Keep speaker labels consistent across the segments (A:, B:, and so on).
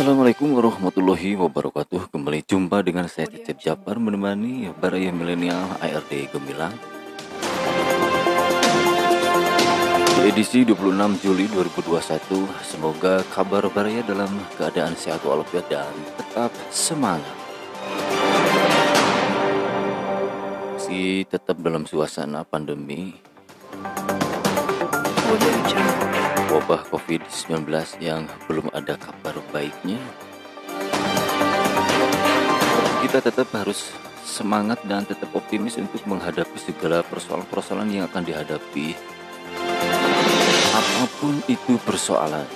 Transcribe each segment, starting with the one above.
A: Assalamualaikum warahmatullahi wabarakatuh. Kembali jumpa dengan saya Cecep Japar Menemani Baraya Milenial ARD Gemilang. Di edisi 26 Juli 2021 Semoga kabar Baraya dalam keadaan sehat walafiat dan tetap semangat. Meski tetap dalam suasana pandemi wabah COVID-19 yang belum ada kabar baiknya, kita tetap harus semangat dan tetap optimis untuk menghadapi segala persoalan-persoalan yang akan dihadapi. Apa pun itu persoalan.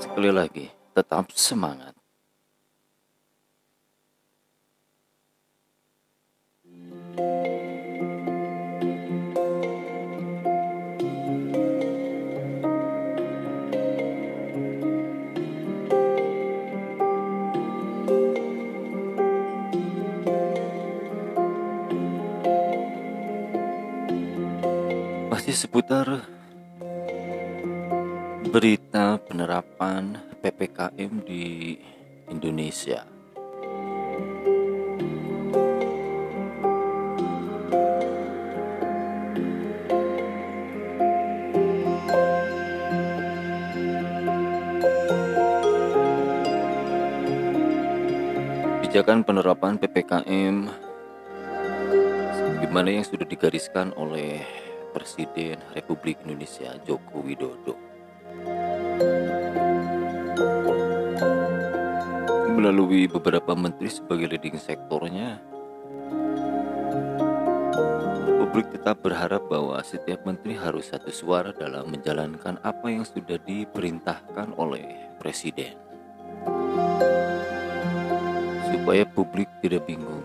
A: Sekali lagi, tetap semangat. Masih seputar berita penerapan PPKM di Indonesia. Kebijakan penerapan PPKM sebagaimana yang sudah digariskan oleh Presiden Republik Indonesia Joko Widodo. Melalui beberapa menteri sebagai leading sektornya, publik tetap berharap bahwa setiap menteri harus satu suara dalam menjalankan apa yang sudah diperintahkan oleh Presiden. Supaya publik tidak bingung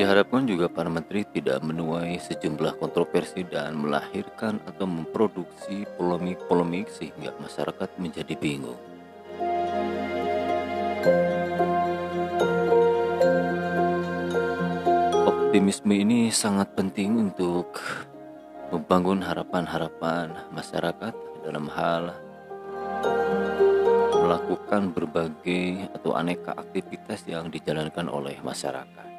A: Diharapkan juga para menteri tidak menuai sejumlah kontroversi dan melahirkan atau memproduksi polemik-polemik sehingga masyarakat menjadi bingung. Optimisme ini sangat penting untuk membangun harapan-harapan masyarakat dalam hal melakukan berbagai atau aneka aktivitas yang dijalankan oleh masyarakat.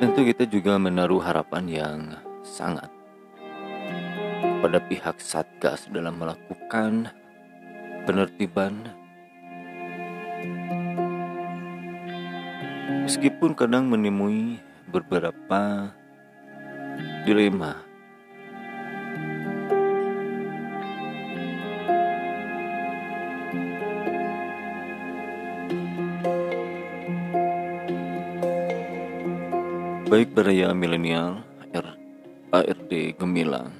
A: Tentu kita juga menaruh harapan yang sangat pada pihak Satgas dalam melakukan penertiban. Meskipun kadang menemui beberapa dilema baik beraya milenial ARD Gemilang.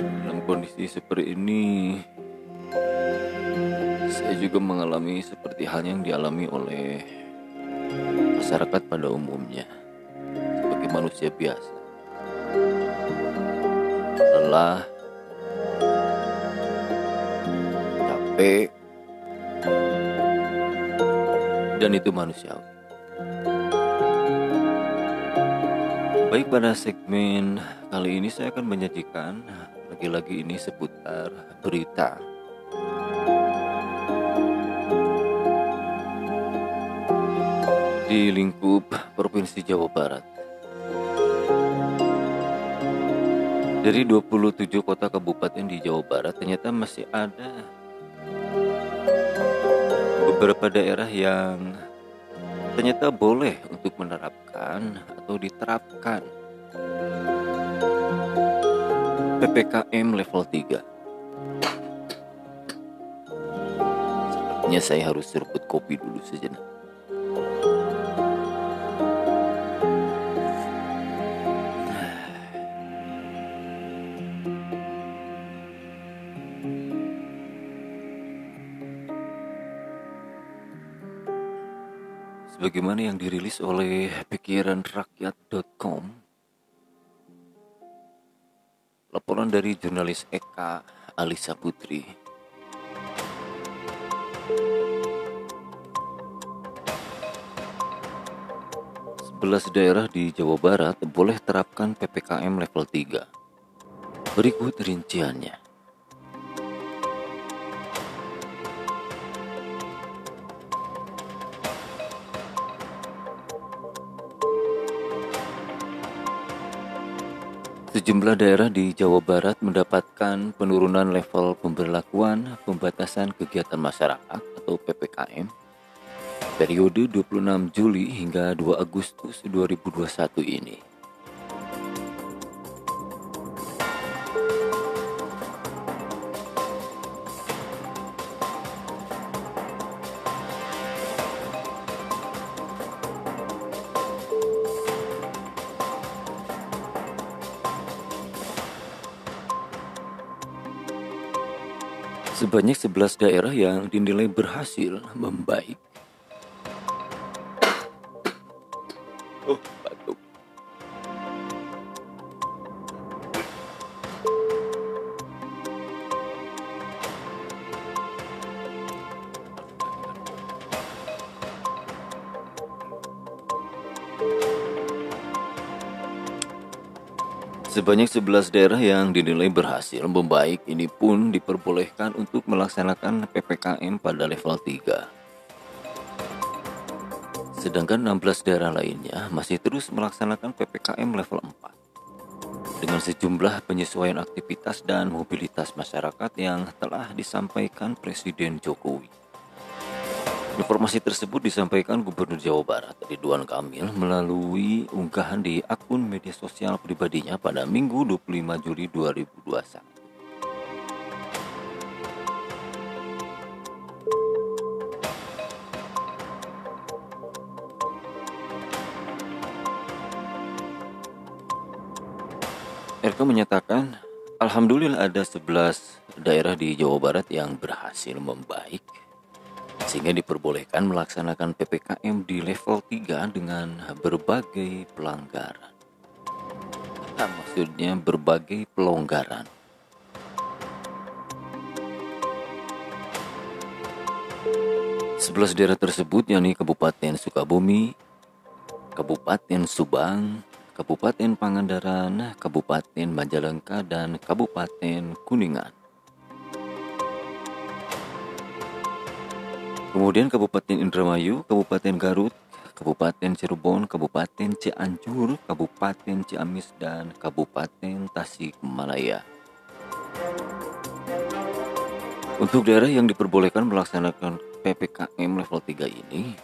A: Dalam kondisi seperti ini saya juga mengalami seperti hal yang dialami oleh masyarakat pada umumnya sebagai manusia biasa. Lelah capek dan itu manusiawi. Baik pada segmen kali ini saya akan menyajikan lagi-lagi ini seputar berita. Di lingkup Provinsi Jawa Barat. Dari 27 kota kabupaten di Jawa Barat ternyata masih ada beberapa daerah yang ternyata boleh untuk menerapkan atau diterapkan PPKM level 3. Sepertinya saya harus seruput kopi dulu sejenak. Sebagaimana yang dirilis oleh pikiranrakyat.com Laporan dari jurnalis Eka Alisa Putri. Sebelas daerah di Jawa Barat boleh terapkan PPKM level 3. Berikut rinciannya. Sejumlah daerah di Jawa Barat mendapatkan penurunan level pemberlakuan pembatasan kegiatan masyarakat atau PPKM periode 26 Juli hingga 2 Agustus 2021 ini. Sebanyak 11 daerah yang dinilai berhasil membaik. Sebanyak 11 daerah yang dinilai berhasil membaik ini pun diperbolehkan untuk melaksanakan PPKM pada level 3. Sedangkan 16 daerah lainnya masih terus melaksanakan PPKM level 4 dengan sejumlah penyesuaian aktivitas dan mobilitas masyarakat yang telah disampaikan Presiden Jokowi. Informasi tersebut disampaikan Gubernur Jawa Barat Ridwan Kamil melalui unggahan di akun media sosial pribadinya pada Minggu 25 Juli 2021. RK menyatakan, Alhamdulillah ada 11 daerah di Jawa Barat yang berhasil membaik sehingga diperbolehkan melaksanakan PPKM di level 3 dengan berbagai pelanggaran. Nah, maksudnya berbagai pelonggaran. Sebelas daerah tersebut yakni Kabupaten Sukabumi, Kabupaten Subang, Kabupaten Pangandaran, Kabupaten Majalengka, dan Kabupaten Kuningan. Kemudian Kabupaten Indramayu, Kabupaten Garut, Kabupaten Cirebon, Kabupaten Cianjur, Kabupaten Ciamis, dan Kabupaten Tasikmalaya. Untuk daerah yang diperbolehkan melaksanakan PPKM level 3 ini,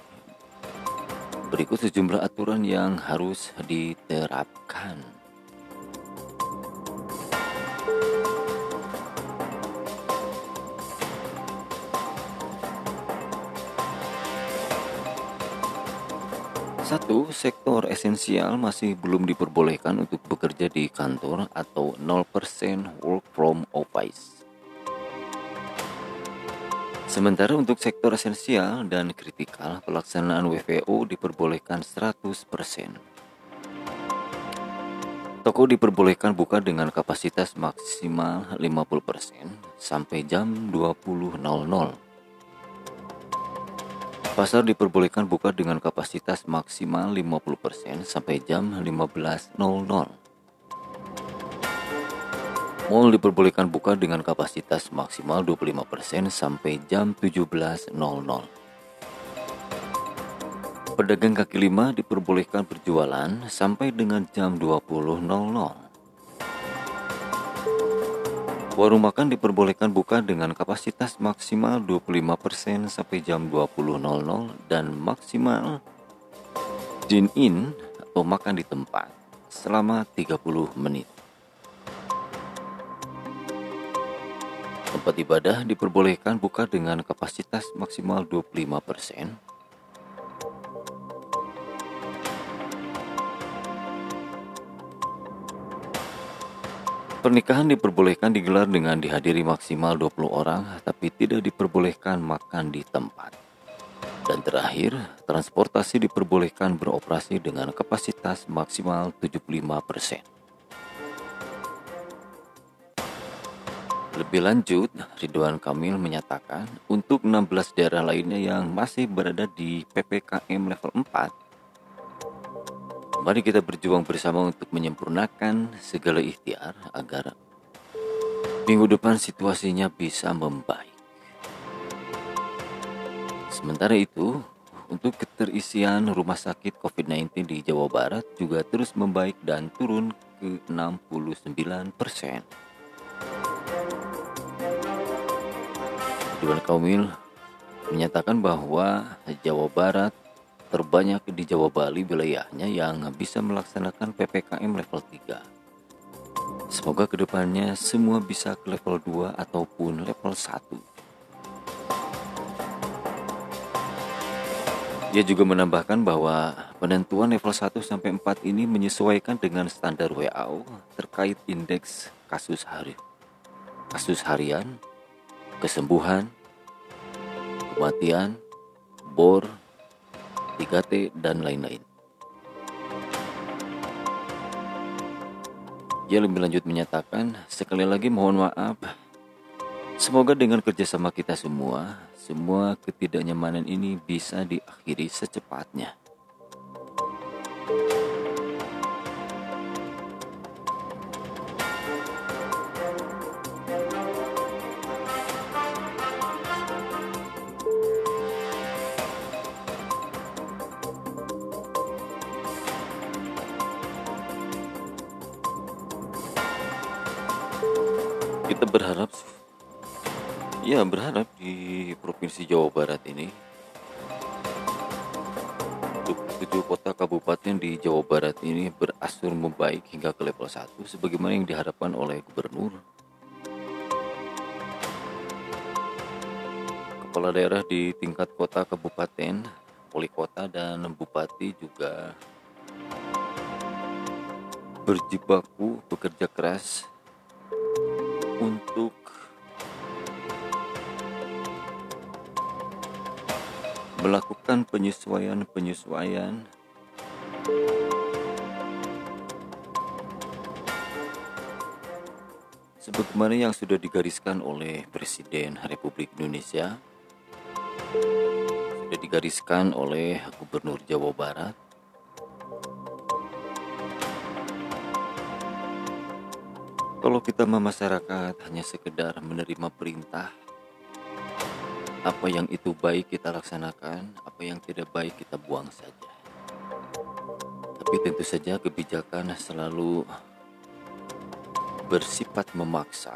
A: berikut sejumlah aturan yang harus diterapkan. Satu, sektor esensial masih belum diperbolehkan untuk bekerja di kantor atau 0% work from office. Sementara untuk sektor esensial dan kritikal, pelaksanaan WFO diperbolehkan 100%. Toko diperbolehkan buka dengan kapasitas maksimal 50% sampai jam 20.00. Pasar diperbolehkan buka dengan kapasitas maksimal 50% sampai jam 15.00. Mall diperbolehkan buka dengan kapasitas maksimal 25% sampai jam 17.00. Pedagang kaki lima diperbolehkan berjualan sampai dengan jam 20.00. Warung makan diperbolehkan buka dengan kapasitas maksimal 25% sampai jam 20.00 dan maksimal dine-in atau makan di tempat selama 30 menit. Tempat ibadah diperbolehkan buka dengan kapasitas maksimal 25% Pernikahan diperbolehkan digelar dengan dihadiri maksimal 20 orang, tapi tidak diperbolehkan makan di tempat. Dan terakhir, transportasi diperbolehkan beroperasi dengan kapasitas maksimal 75%. Lebih lanjut, Ridwan Kamil menyatakan untuk 16 daerah lainnya yang masih berada di PPKM level 4, mari kita berjuang bersama untuk menyempurnakan segala ikhtiar agar minggu depan situasinya bisa membaik. Sementara itu, untuk keterisian rumah sakit COVID-19 di Jawa Barat juga terus membaik dan turun ke 69 persen. Ridwan Kamil menyatakan bahwa Jawa Barat terbanyak di Jawa Bali wilayahnya yang bisa melaksanakan PPKM level 3. Semoga ke depannya semua bisa ke level 2 ataupun level 1. Ia juga menambahkan bahwa penentuan level 1 sampai 4 ini menyesuaikan dengan standar WHO terkait indeks kasus hari kasus harian kesembuhan, kematian, bor, 3T, dan lain-lain. Ia lebih lanjut menyatakan, sekali lagi mohon maaf, semoga dengan kerjasama kita semua, semua ketidaknyamanan ini bisa diakhiri secepatnya. Kita berharap ya berharap di provinsi Jawa Barat ini. Untuk tujuh kota kabupaten di Jawa Barat ini berangsur membaik hingga ke level 1 sebagaimana yang diharapkan oleh gubernur. Kepala daerah di tingkat kota kabupaten wali kota dan bupati juga berjibaku bekerja keras untuk melakukan penyesuaian-penyesuaian. Sebagaimana yang sudah digariskan oleh Presiden Republik Indonesia sudah digariskan oleh Gubernur Jawa Barat Kalau kita masyarakat hanya sekedar menerima perintah, apa yang itu baik kita laksanakan, apa yang tidak baik kita buang saja. Tapi tentu saja kebijakan selalu bersifat memaksa.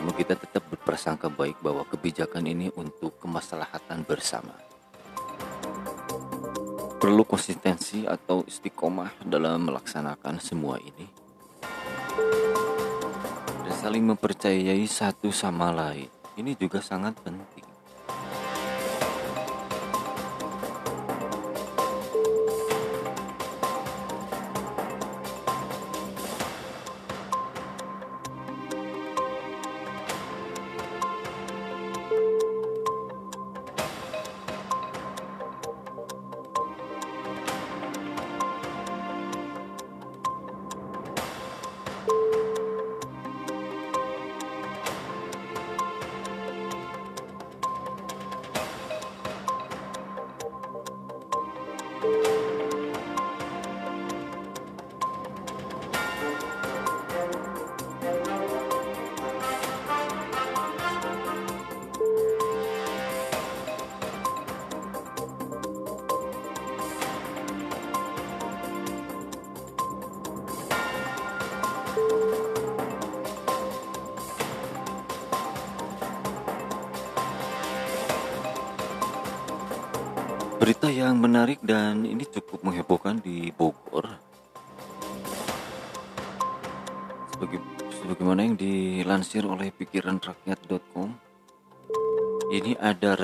A: Namun kita tetap berprasangka baik bahwa kebijakan ini untuk kemaslahatan bersama. Perlu konsistensi atau istiqomah dalam melaksanakan semua ini saling mempercayai satu sama lain. Ini juga sangat penting.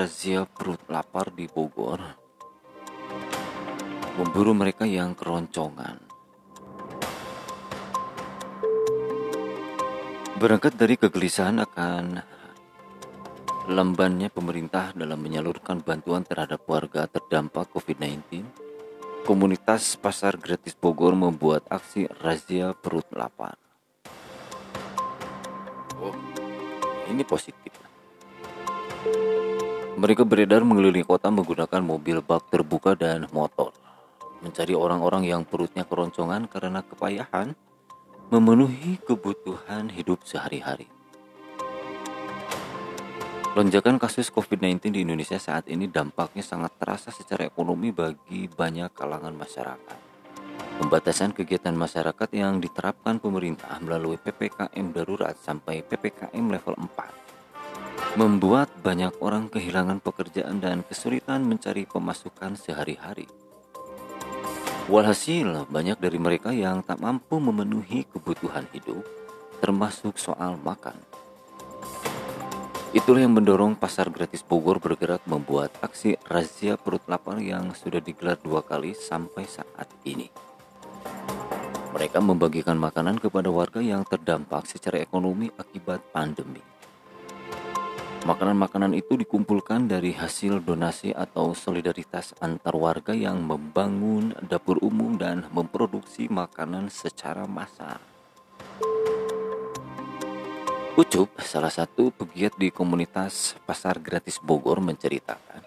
A: Razia perut lapar di Bogor. Memburu mereka yang keroncongan. Berangkat dari kegelisahan akan lambannya pemerintah dalam menyalurkan bantuan terhadap warga terdampak COVID-19, komunitas Pasar Gratis Bogor membuat aksi razia perut lapar. Oh, ini positif. Mereka beredar mengelilingi kota menggunakan mobil bak terbuka dan motor, mencari orang-orang yang perutnya keroncongan karena kepayahan memenuhi kebutuhan hidup sehari-hari. Lonjakan kasus COVID-19 di Indonesia saat ini dampaknya sangat terasa secara ekonomi bagi banyak kalangan masyarakat. Pembatasan kegiatan masyarakat yang diterapkan pemerintah melalui PPKM darurat sampai PPKM level 4 membuat banyak orang kehilangan pekerjaan dan kesulitan mencari pemasukan sehari-hari. Walhasil, banyak dari mereka yang tak mampu memenuhi kebutuhan hidup, termasuk soal makan. Itulah yang mendorong pasar gratis Bogor bergerak membuat aksi razia perut lapar yang sudah digelar dua kali sampai saat ini. Mereka membagikan makanan kepada warga yang terdampak secara ekonomi akibat pandemi. Makanan-makanan itu dikumpulkan dari hasil donasi atau solidaritas antar warga yang membangun dapur umum dan memproduksi makanan secara massal. Ucup, salah satu pegiat di komunitas Pasar Gratis Bogor menceritakan,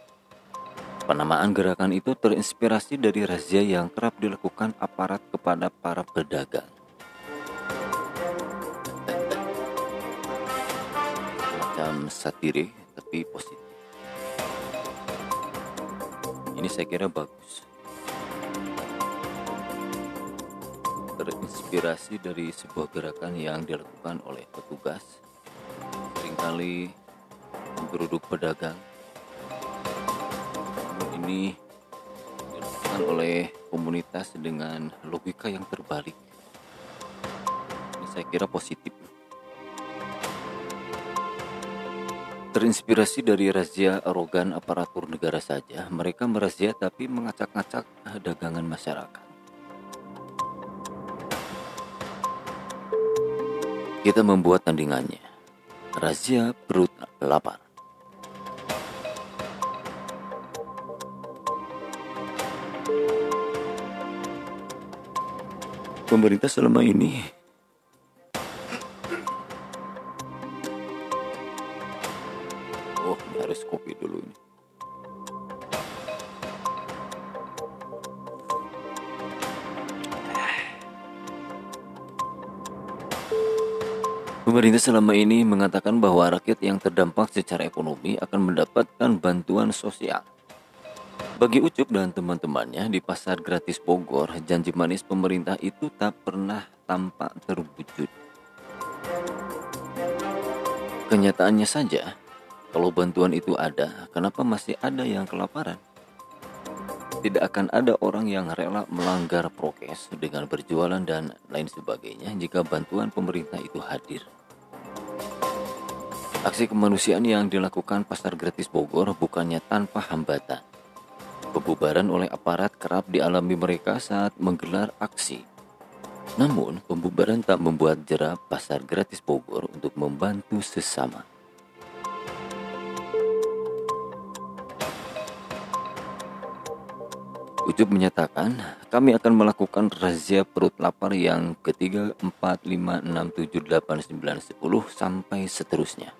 A: penamaan gerakan itu terinspirasi dari razia yang kerap dilakukan aparat kepada para pedagang. Macam satire tapi positif. Ini saya kira bagus. terinspirasi dari sebuah gerakan yang dilakukan oleh petugas sering kali menggeruduk pedagang ini dilakukan oleh komunitas dengan logika yang terbalik ini saya kira positif Terinspirasi dari razia arogan aparatur negara saja, mereka merazia tapi mengacak-ngacak dagangan masyarakat. Kita membuat tandingannya. Razia perut lapar. Pemerintah selama ini Oh, ini kopi dulu ini. Pemerintah selama ini mengatakan bahwa rakyat yang terdampak secara ekonomi akan mendapatkan bantuan sosial. Bagi Ucup dan teman-temannya di pasar gratis Bogor, janji manis pemerintah itu tak pernah tampak terwujud. Kenyataannya saja, kalau bantuan itu ada, kenapa masih ada yang kelaparan? Tidak akan ada orang yang rela melanggar prokes dengan berjualan dan lain sebagainya jika bantuan pemerintah itu hadir. Aksi kemanusiaan yang dilakukan Pasar Gratis Bogor bukannya tanpa hambatan. Pembubaran oleh aparat kerap dialami mereka saat menggelar aksi. Namun, pembubaran tak membuat jerah Pasar Gratis Bogor untuk membantu sesama. Ucup menyatakan, kami akan melakukan razia perut lapar yang ketiga, 4, 5, 6, 7, 8, 9, 10, sampai seterusnya.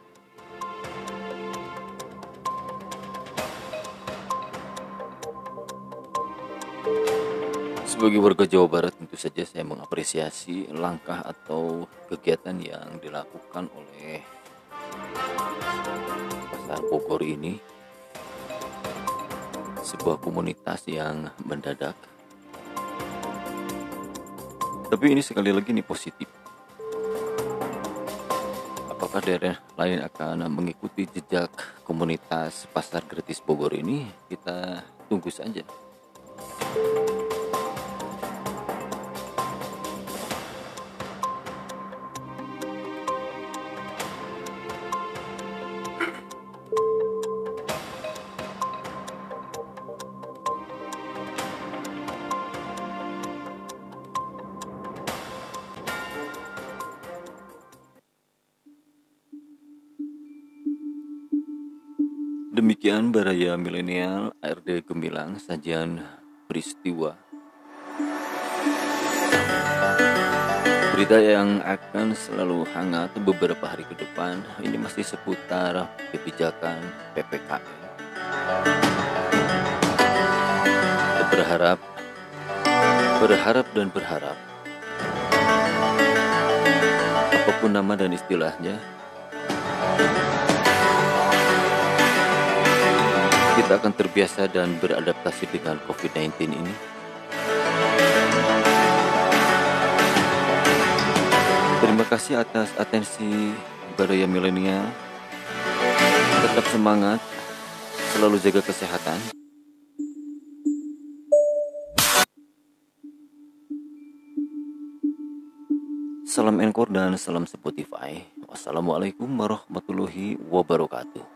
A: Sebagai warga Jawa Barat tentu saja saya mengapresiasi langkah atau kegiatan yang dilakukan oleh Pasar Bogor ini sebuah komunitas yang mendadak. Tapi ini sekali lagi ini positif. Apakah daerah lain akan mengikuti jejak komunitas pasar gratis Bogor ini? Kita tunggu saja Baraya Milenial ARD Gemilang sajian peristiwa Berita yang akan selalu hangat beberapa hari ke depan ini masih seputar kebijakan PPKM. Berharap, berharap dan berharap apa pun nama dan istilahnya kita akan terbiasa dan beradaptasi dengan COVID-19 ini. Terima kasih atas atensi Baraya Milenial. Tetap semangat, selalu jaga kesehatan. Salam Encore dan salam Spotify. Wassalamualaikum warahmatullahi wabarakatuh.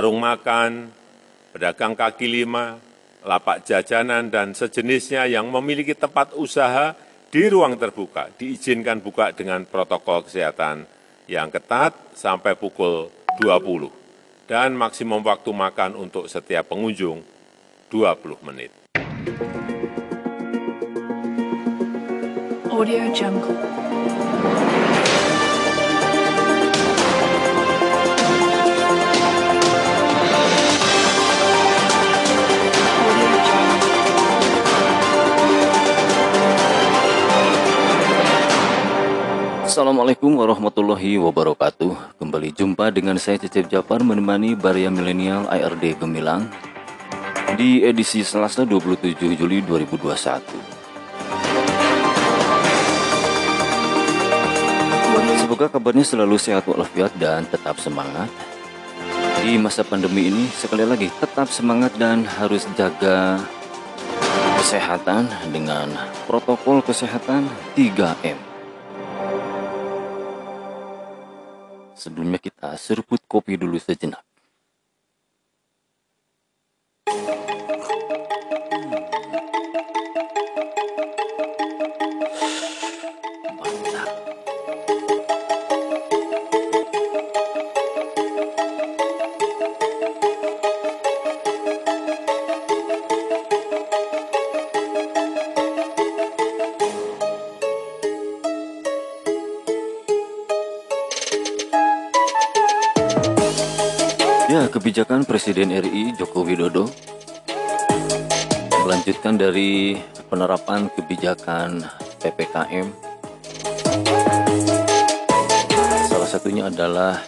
B: Warung makan, pedagang kaki lima, lapak jajanan, dan sejenisnya yang memiliki tempat usaha di ruang terbuka diizinkan buka dengan protokol kesehatan yang ketat sampai pukul 20 dan maksimum waktu makan untuk setiap pengunjung 20 menit. Audio Jungle.
A: Assalamualaikum warahmatullahi wabarakatuh. Kembali jumpa dengan saya Cecep Japar Menemani Baria Milenial IRD Gemilang Di edisi Selasa 27 Juli 2021 Semoga kabarnya selalu sehat walafiat dan tetap semangat. Di masa pandemi ini sekali lagi tetap semangat dan harus jaga kesehatan dengan protokol kesehatan 3M Sebelumnya kita seruput kopi dulu sejenak. Kebijakan Presiden RI Joko Widodo melanjutkan dari penerapan kebijakan PPKM. Salah satunya adalah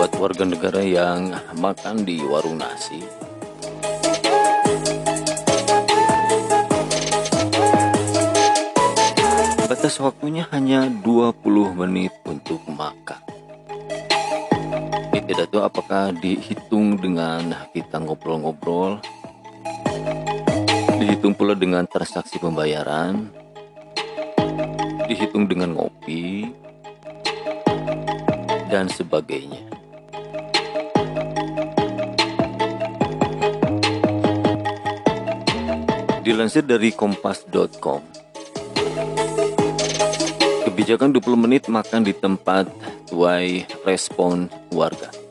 A: buat warga negara yang makan di warung nasi. Batas waktunya hanya 20 menit untuk makan tahu apakah dihitung dengan kita ngobrol-ngobrol. Dihitung pula dengan transaksi pembayaran. Dihitung dengan ngopi. Dan sebagainya. Dilansir dari kompas.com kebijakan 20 menit makan di tempat tuai respon warga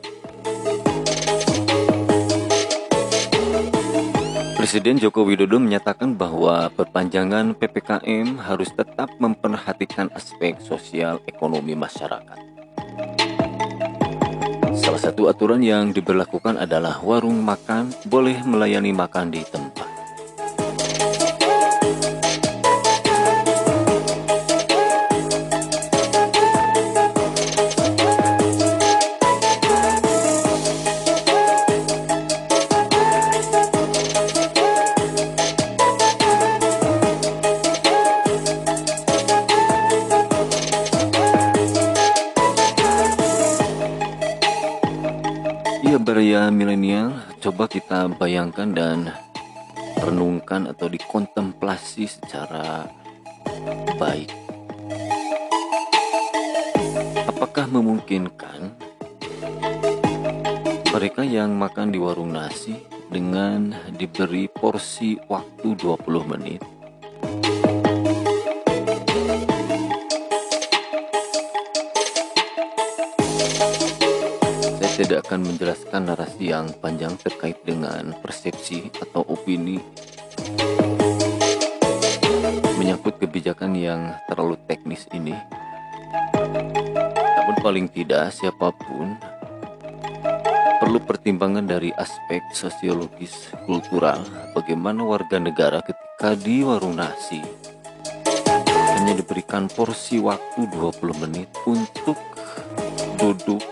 A: Presiden Joko Widodo menyatakan bahwa perpanjangan PPKM harus tetap memperhatikan aspek sosial ekonomi masyarakat. Salah satu aturan yang diberlakukan adalah warung makan boleh melayani makan di tempat. Coba kita bayangkan dan renungkan atau dikontemplasi secara baik. Apakah memungkinkan mereka yang makan di warung nasi dengan diberi porsi waktu 20 menit tidak akan menjelaskan narasi yang panjang terkait dengan persepsi atau opini menyangkut kebijakan yang terlalu teknis ini. Namun paling tidak siapa pun perlu pertimbangan dari aspek sosiologis kultural bagaimana warga negara ketika di warung nasi hanya diberikan porsi waktu 20 menit untuk duduk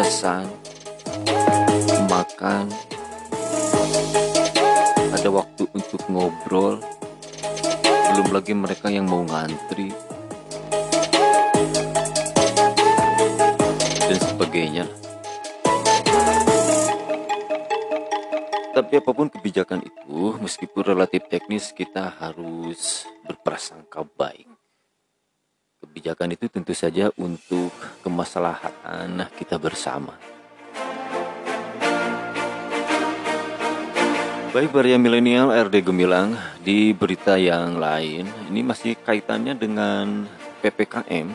A: pesan makan. Ada waktu untuk ngobrol. Belum lagi mereka yang mau ngantri. Dan sebagainya. Tapi apa pun kebijakan itu, meskipun relatif teknis, kita harus berprasangka baik. Kebijakan itu tentu saja untuk kemaslahatan kita bersama. Baik Baria Milenial RD Gemilang, di berita yang lain, ini masih kaitannya dengan PPKM.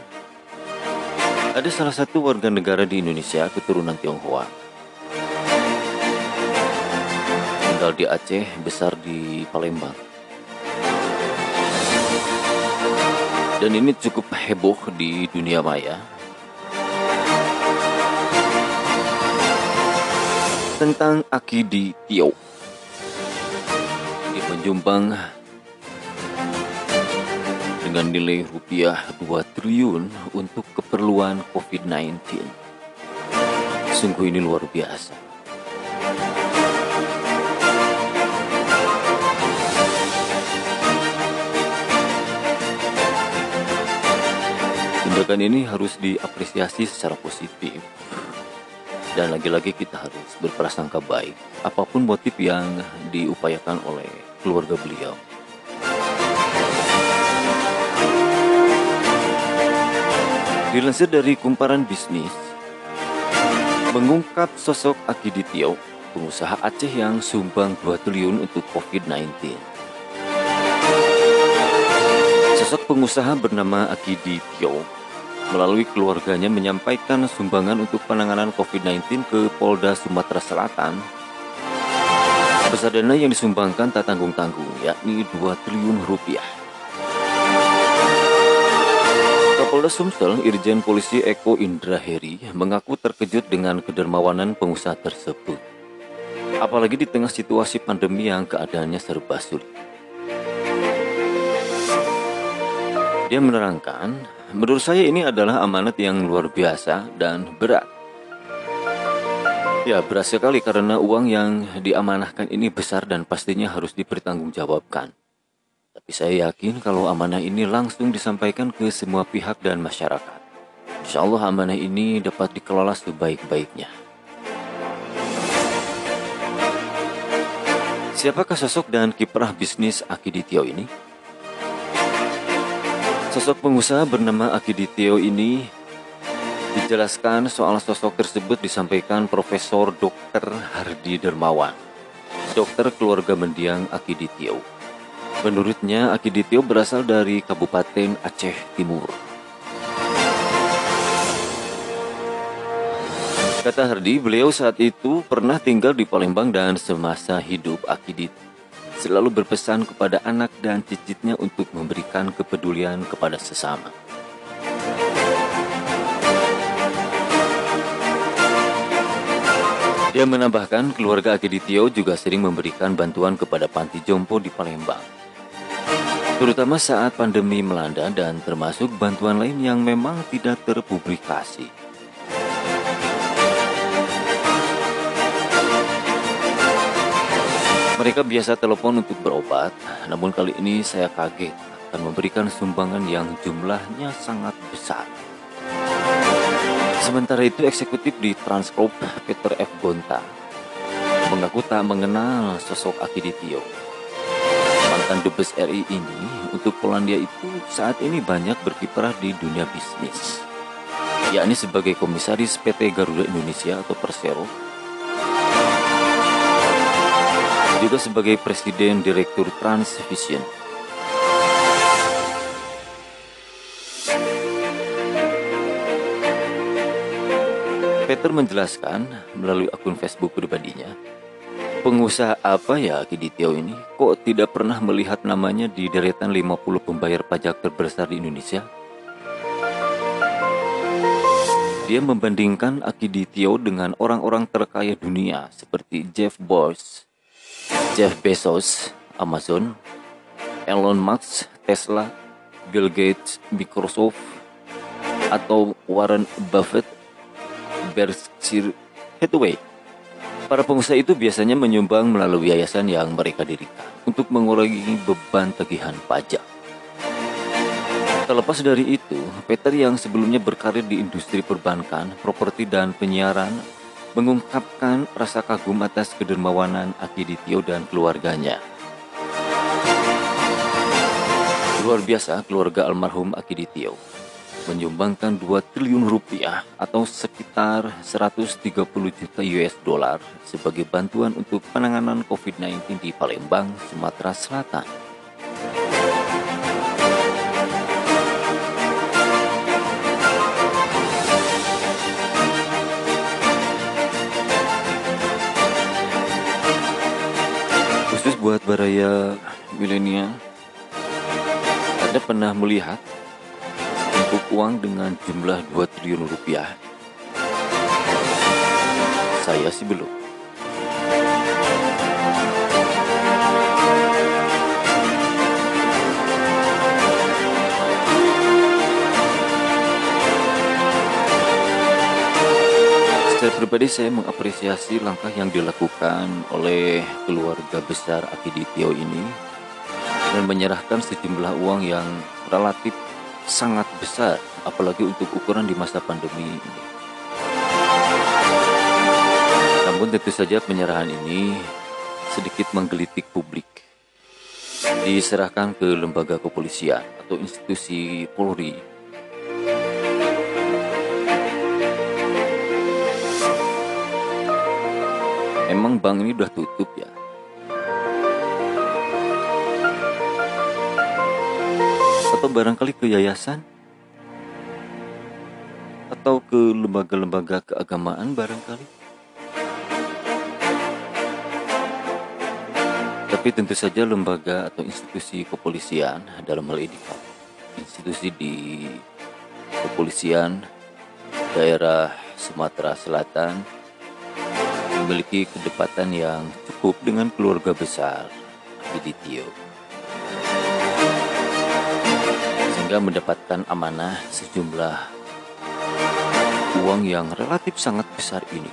A: Ada salah satu warga negara di Indonesia keturunan Tionghoa tinggal di Aceh, besar di Palembang. Dan ini cukup heboh di dunia maya. Tentang Akidi Tio. Di Penjumbang dengan nilai rupiah 2 triliun untuk keperluan COVID-19. Sungguh ini luar biasa. Tindakan ini harus diapresiasi secara positif. Dan lagi-lagi kita harus berprasangka baik apa pun motif yang diupayakan oleh keluarga beliau. Dilansir dari kumparan bisnis, mengungkap sosok Akiditio, pengusaha Aceh yang sumbang 2 triliun untuk COVID-19. Sosok pengusaha bernama Akiditio melalui keluarganya menyampaikan sumbangan untuk penanganan COVID-19 ke Polda Sumatera Selatan. Besar dana yang disumbangkan tak tanggung-tanggung, yakni 2 triliun rupiah. Kapolda Sumsel, Irjen Polisi Eko Indra Heri, mengaku terkejut dengan kedermawanan pengusaha tersebut. Apalagi di tengah situasi pandemi yang keadaannya serba sulit. Dia menerangkan, menurut saya ini adalah amanat yang luar biasa dan berat. Ya, berat sekali karena uang yang diamanahkan ini besar dan pastinya harus dipertanggungjawabkan. Tapi saya yakin kalau amanah ini langsung disampaikan ke semua pihak dan masyarakat. Insya Allah amanah ini dapat dikelola sebaik-baiknya. Siapakah sosok dan kiprah bisnis Akiditio ini? Sosok pengusaha bernama Akiditio ini dijelaskan soal sosok tersebut disampaikan Profesor Dr. Hardi Dermawan, dokter keluarga mendiang Akiditio. Menurutnya, Akiditio berasal dari Kabupaten Aceh Timur. Kata Hardi, beliau saat itu pernah tinggal di Palembang dan semasa hidup Akiditio selalu berpesan kepada anak dan cicitnya untuk memberikan kepedulian kepada sesama. Dia menambahkan keluarga Akiditio juga sering memberikan bantuan kepada panti jompo di Palembang. Terutama saat pandemi melanda dan termasuk bantuan lain yang memang tidak terpublikasi. Mereka biasa telepon untuk berobat, namun kali ini saya kaget akan memberikan sumbangan yang jumlahnya sangat besar. Sementara itu eksekutif di Transcorp Peter F. Gonta mengaku tak mengenal sosok Akiditio. Mantan Dubes RI ini untuk Polandia itu saat ini banyak berkiprah di dunia bisnis, yakni sebagai komisaris PT Garuda Indonesia atau Persero juga sebagai Presiden Direktur Transvision. Peter menjelaskan melalui akun Facebook pribadinya, pengusaha apa ya Akiditio ini kok tidak pernah melihat namanya di deretan 50 pembayar pajak terbesar di Indonesia? Dia membandingkan Akiditio dengan orang-orang terkaya dunia seperti Jeff Bezos, Jeff Bezos, Amazon, Elon Musk, Tesla, Bill Gates, Microsoft, atau Warren Buffett Berkshire Hathaway. Para pengusaha itu biasanya menyumbang melalui yayasan yang mereka dirikan untuk mengurangi beban tagihan pajak. Terlepas dari itu, Peter yang sebelumnya berkarir di industri perbankan, properti dan penyiaran mengungkapkan rasa kagum atas kedermawanan Akiditio dan keluarganya. Luar biasa keluarga almarhum Akiditio menyumbangkan 2 triliun rupiah atau sekitar 130 juta US dollar sebagai bantuan untuk penanganan COVID-19 di Palembang, Sumatera Selatan. Buat baraya milenial, Anda pernah melihat untuk uang dengan jumlah 2 triliun rupiah? Saya sih belum. Pribadi saya mengapresiasi langkah yang dilakukan oleh keluarga besar Akiditio ini dan menyerahkan sejumlah uang yang relatif sangat besar, apalagi untuk ukuran di masa pandemi ini. Namun tentu saja penyerahan ini sedikit menggelitik publik. Diserahkan ke lembaga kepolisian atau institusi Polri. Bank ini udah tutup ya? atau barangkali ke yayasan atau ke lembaga-lembaga keagamaan barangkali. Tapi tentu saja lembaga atau institusi kepolisian dalam hal ini institusi di kepolisian daerah Sumatera Selatan memiliki kedekatan yang cukup dengan keluarga besar Biditio. sehingga mendapatkan amanah sejumlah uang yang relatif sangat besar ini.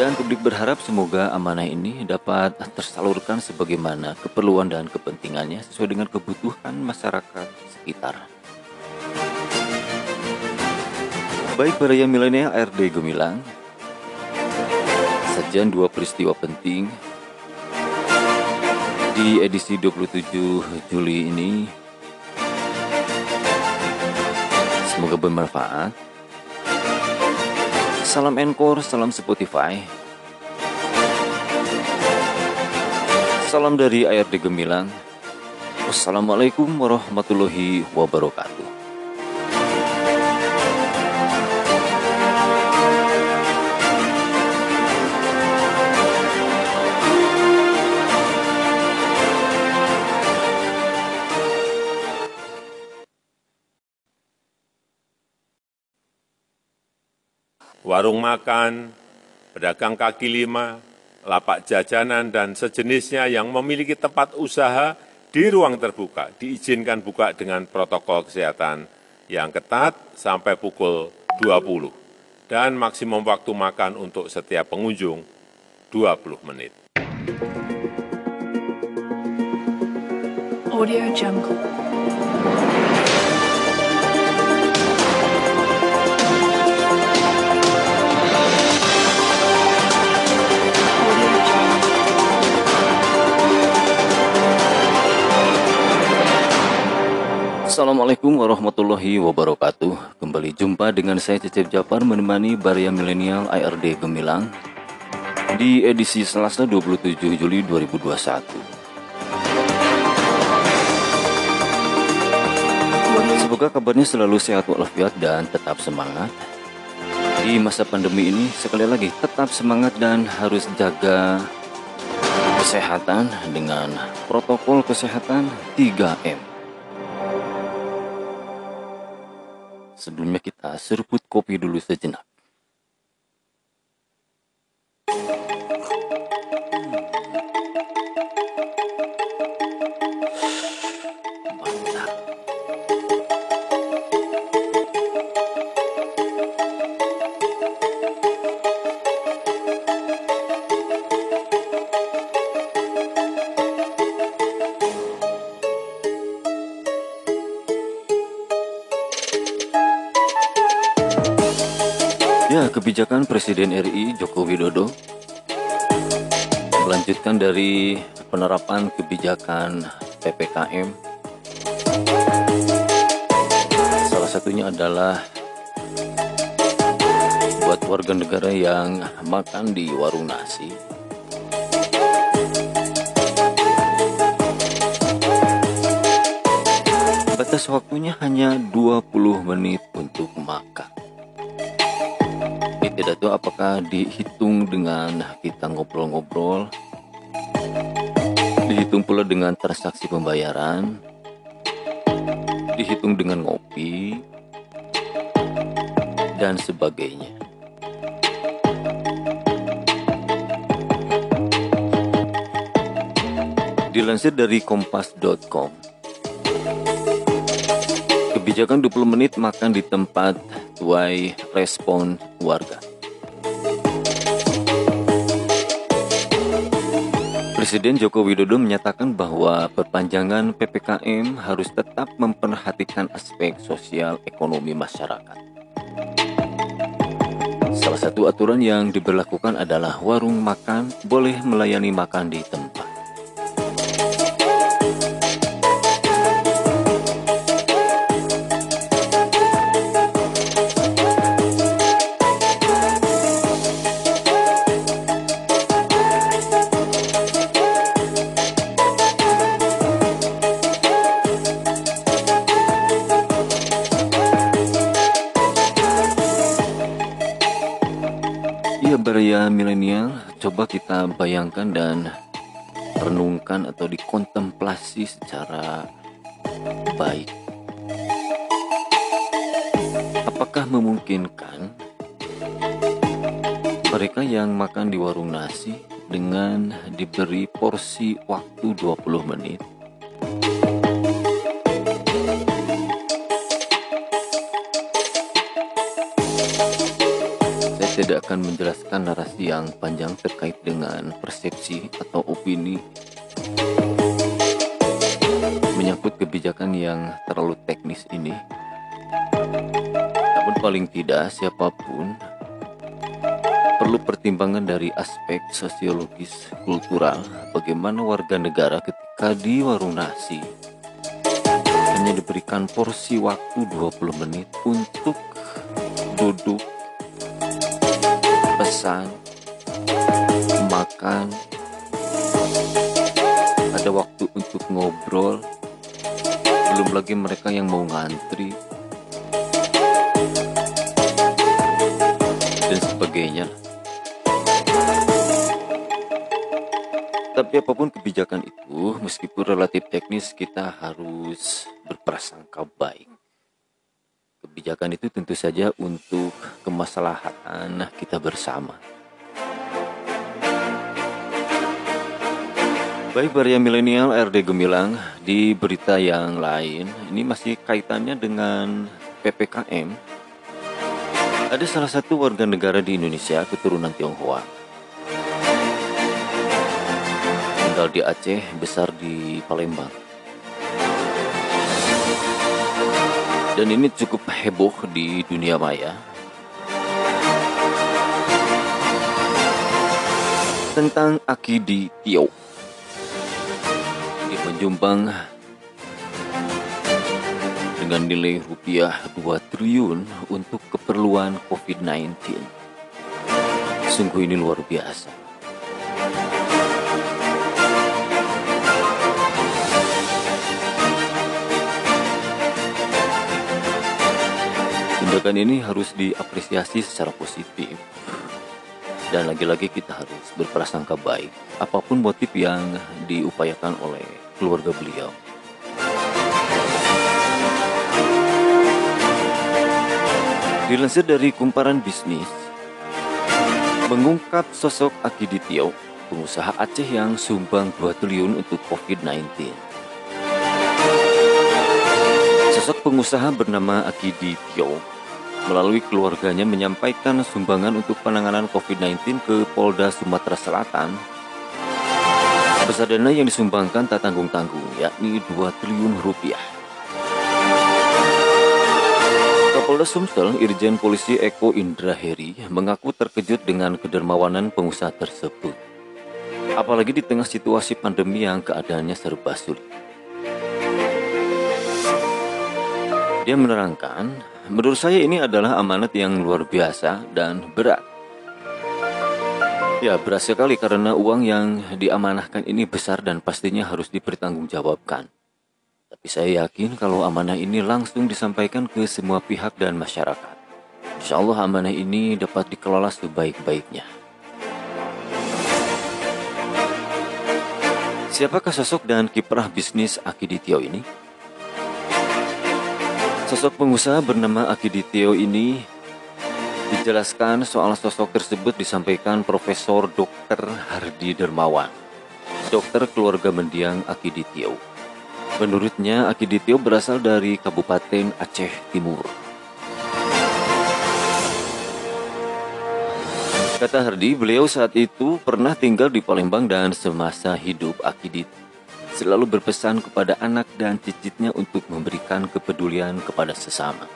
A: Dan publik berharap semoga amanah ini dapat tersalurkan sebagaimana keperluan dan kepentingannya sesuai dengan kebutuhan masyarakat sekitar. Baik para milenial RD Gemilang, sajian dua peristiwa penting di edisi 27 Juli ini semoga bermanfaat. Salam Encore, salam Spotify. Salam dari ARD Gemilang. Wassalamualaikum warahmatullahi wabarakatuh.
B: Warung makan, pedagang kaki lima, lapak jajanan, dan sejenisnya yang memiliki tempat usaha di ruang terbuka diizinkan buka dengan protokol kesehatan yang ketat sampai pukul 20 dan maksimum waktu makan untuk setiap pengunjung 20 menit. Audio Jungle
A: Assalamualaikum warahmatullahi wabarakatuh Kembali jumpa dengan saya Cecep Japar menemani Baria Milenial IRD Gemilang di edisi Selasa 27 Juli 2021. Semoga kabarnya selalu sehat walafiat dan tetap semangat. Di masa pandemi ini sekali lagi tetap semangat dan harus jaga kesehatan dengan protokol kesehatan 3M. Sebelumnya kita seruput kopi dulu sejenak. Kebijakan Presiden RI Joko Widodo melanjutkan dari penerapan kebijakan PPKM. Salah satunya adalah buat warga negara yang makan di warung nasi. Batas waktunya hanya 20 menit tidak tahu apakah dihitung dengan kita ngobrol-ngobrol? Dihitung pula dengan transaksi pembayaran? Dihitung dengan ngopi? Dan sebagainya. Dilansir dari kompas.com kebijakan 20 menit makan di tempat tuai respon warga. Presiden Joko Widodo menyatakan bahwa perpanjangan PPKM harus tetap memperhatikan aspek sosial ekonomi masyarakat. Salah satu aturan yang diberlakukan adalah warung makan boleh melayani makan di tempat. Coba kita bayangkan dan renungkan atau dikontemplasi secara baik. Apakah memungkinkan mereka yang makan di warung nasi dengan diberi porsi waktu 20 menit tidak akan menjelaskan narasi yang panjang terkait dengan persepsi atau opini menyangkut kebijakan yang terlalu teknis ini. Namun paling tidak siapa pun perlu pertimbangan dari aspek sosiologis kultural bagaimana warga negara ketika di warung nasi hanya diberikan porsi waktu 20 menit untuk duduk pesan, makan, ada waktu untuk ngobrol, belum lagi mereka yang mau ngantri, dan sebagainya. Tapi apa pun kebijakan itu, meskipun relatif teknis, kita harus berprasangka baik. Kebijakan itu tentu saja untuk kemaslahatan kita bersama. Baik Baria Milenial RD Gemilang di berita yang lain ini masih kaitannya dengan PPKM. Ada salah satu warga negara di Indonesia keturunan Tionghoa. Tinggal di Aceh, besar di Palembang. Dan ini cukup heboh di dunia maya. Tentang Akidi Tio. Di Penjumbang dengan nilai rupiah 2 triliun untuk keperluan COVID-19 sungguh ini luar biasa Tindakan ini harus diapresiasi secara positif. Dan lagi-lagi kita harus berprasangka baik apa pun motif yang diupayakan oleh keluarga beliau. Dilansir dari kumparan bisnis, mengungkap sosok Akiditio, pengusaha Aceh yang sumbang 2 triliun untuk COVID-19. Sosok pengusaha bernama Akiditio melalui keluarganya menyampaikan sumbangan untuk penanganan COVID-19 ke Polda Sumatera Selatan. Besar dana yang disumbangkan tak tanggung-tanggung, yakni 2 triliun rupiah. Kapolda Sumsel, Irjen Polisi Eko Indraheri, mengaku terkejut dengan kedermawanan pengusaha tersebut. Apalagi di tengah situasi pandemi yang keadaannya serba sulit. Dia menerangkan, menurut saya ini adalah amanat yang luar biasa dan berat. Ya, berat sekali karena uang yang diamanahkan ini besar dan pastinya harus dipertanggungjawabkan. Tapi saya yakin kalau amanah ini langsung disampaikan ke semua pihak dan masyarakat. Insya Allah amanah ini dapat dikelola sebaik-baiknya. Siapakah sosok dan kiprah bisnis Akiditio ini? Sosok pengusaha bernama Akiditio ini dijelaskan soal sosok tersebut disampaikan Profesor Dr. Hardi Dermawan, dokter keluarga mendiang Akiditio. Menurutnya, Akiditio berasal dari Kabupaten Aceh Timur. Kata Hardi, beliau saat itu pernah tinggal di Palembang dan semasa hidup Akidit selalu berpesan kepada anak dan cicitnya untuk memberikan kepedulian kepada sesama.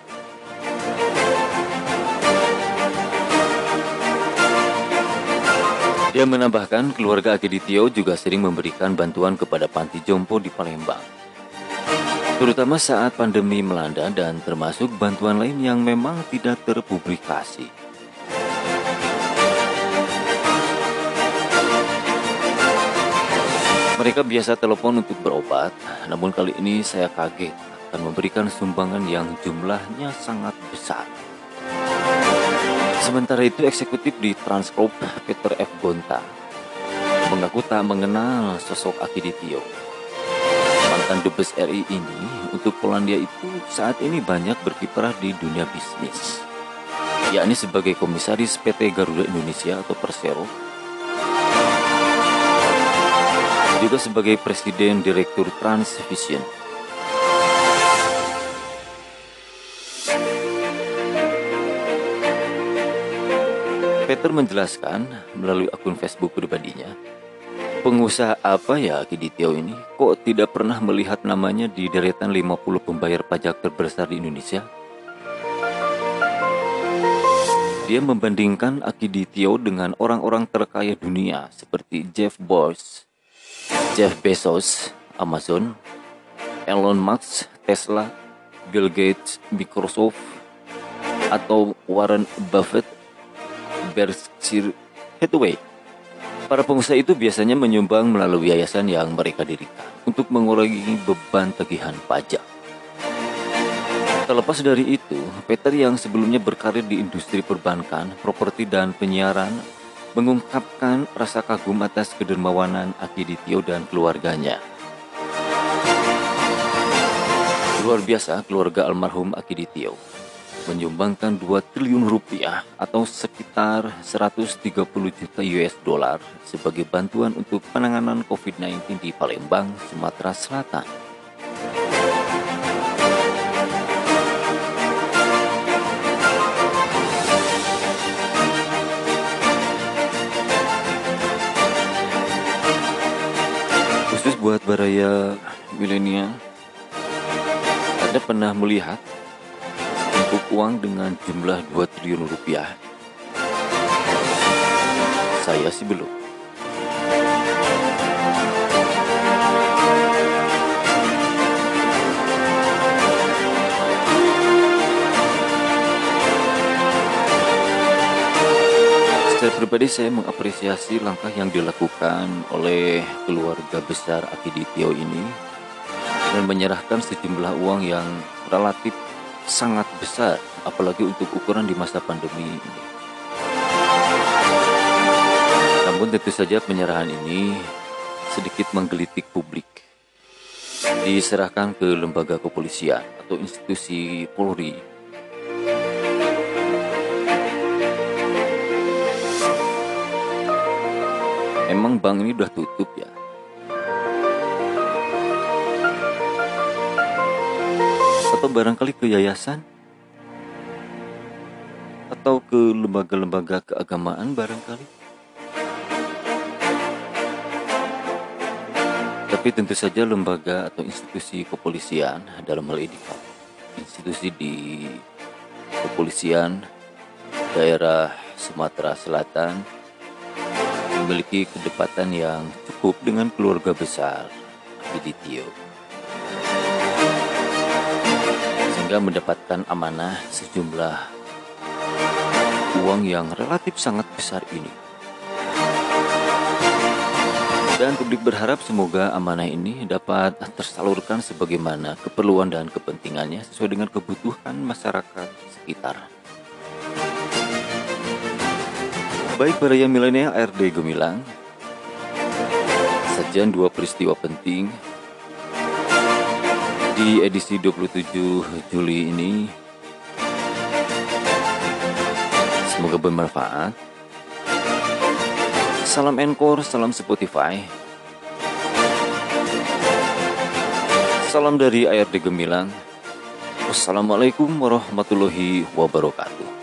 A: Dia menambahkan keluarga Akiditio juga sering memberikan bantuan kepada panti jompo di Palembang terutama saat pandemi melanda dan termasuk bantuan lain yang memang tidak terpublikasi. Mereka biasa telepon untuk berobat, namun kali ini saya kaget akan memberikan sumbangan yang jumlahnya sangat besar. Sementara itu eksekutif di Transcorp Peter F. Gonta mengaku tak mengenal sosok Akiditio mantan Dubes RI ini untuk Polandia itu saat ini banyak berkiprah di dunia bisnis, yakni sebagai komisaris PT Garuda Indonesia atau Persero, juga sebagai Presiden Direktur Transvision. Peter menjelaskan melalui akun Facebook pribadinya Pengusaha apa ya Kiditio ini? Kok tidak pernah melihat namanya di deretan 50 pembayar pajak terbesar di Indonesia? Dia membandingkan Akiditio dengan orang-orang terkaya dunia seperti Jeff Bezos, Jeff Bezos, Amazon, Elon Musk, Tesla, Bill Gates, Microsoft, atau Warren Buffett, Berkshire Hathaway. Para pengusaha itu biasanya menyumbang melalui yayasan yang mereka dirikan untuk mengurangi beban tagihan pajak. Terlepas dari itu, Peter yang sebelumnya berkarir di industri perbankan, properti, dan penyiaran mengungkapkan rasa kagum atas kedermawanan Akiditio dan keluarganya. Luar biasa keluarga almarhum Akiditio menyumbangkan 2 triliun rupiah atau sekitar 130 juta US dollar sebagai bantuan untuk penanganan COVID-19 di Palembang, Sumatera Selatan. Buat baraya milenial, Anda pernah melihat untuk uang dengan jumlah 2 triliun rupiah? Saya sih belum. Secara pribadi saya mengapresiasi langkah yang dilakukan oleh keluarga besar Akiditio ini dan menyerahkan sejumlah uang yang relatif sangat besar, apalagi untuk ukuran di masa pandemi ini. Namun tentu saja penyerahan ini sedikit menggelitik publik. Diserahkan ke lembaga kepolisian atau institusi Polri Emang bank ini udah tutup ya? Atau barangkali ke yayasan? Atau ke lembaga-lembaga keagamaan barangkali? Tapi tentu saja lembaga atau institusi kepolisian dalam hal ini institusi di kepolisian daerah Sumatera Selatan memiliki kedekatan yang cukup dengan keluarga besar Biditio. Sehingga mendapatkan amanah sejumlah uang yang relatif sangat besar ini. Dan publik berharap semoga amanah ini dapat tersalurkan sebagaimana keperluan dan kepentingannya sesuai dengan kebutuhan masyarakat sekitar. Baik para yang milenial RD Gemilang Sajian dua peristiwa penting. Di edisi 27 Juli ini. Semoga bermanfaat. Salam Encore, salam Spotify. Salam dari ARD Gemilang Wassalamualaikum warahmatullahi wabarakatuh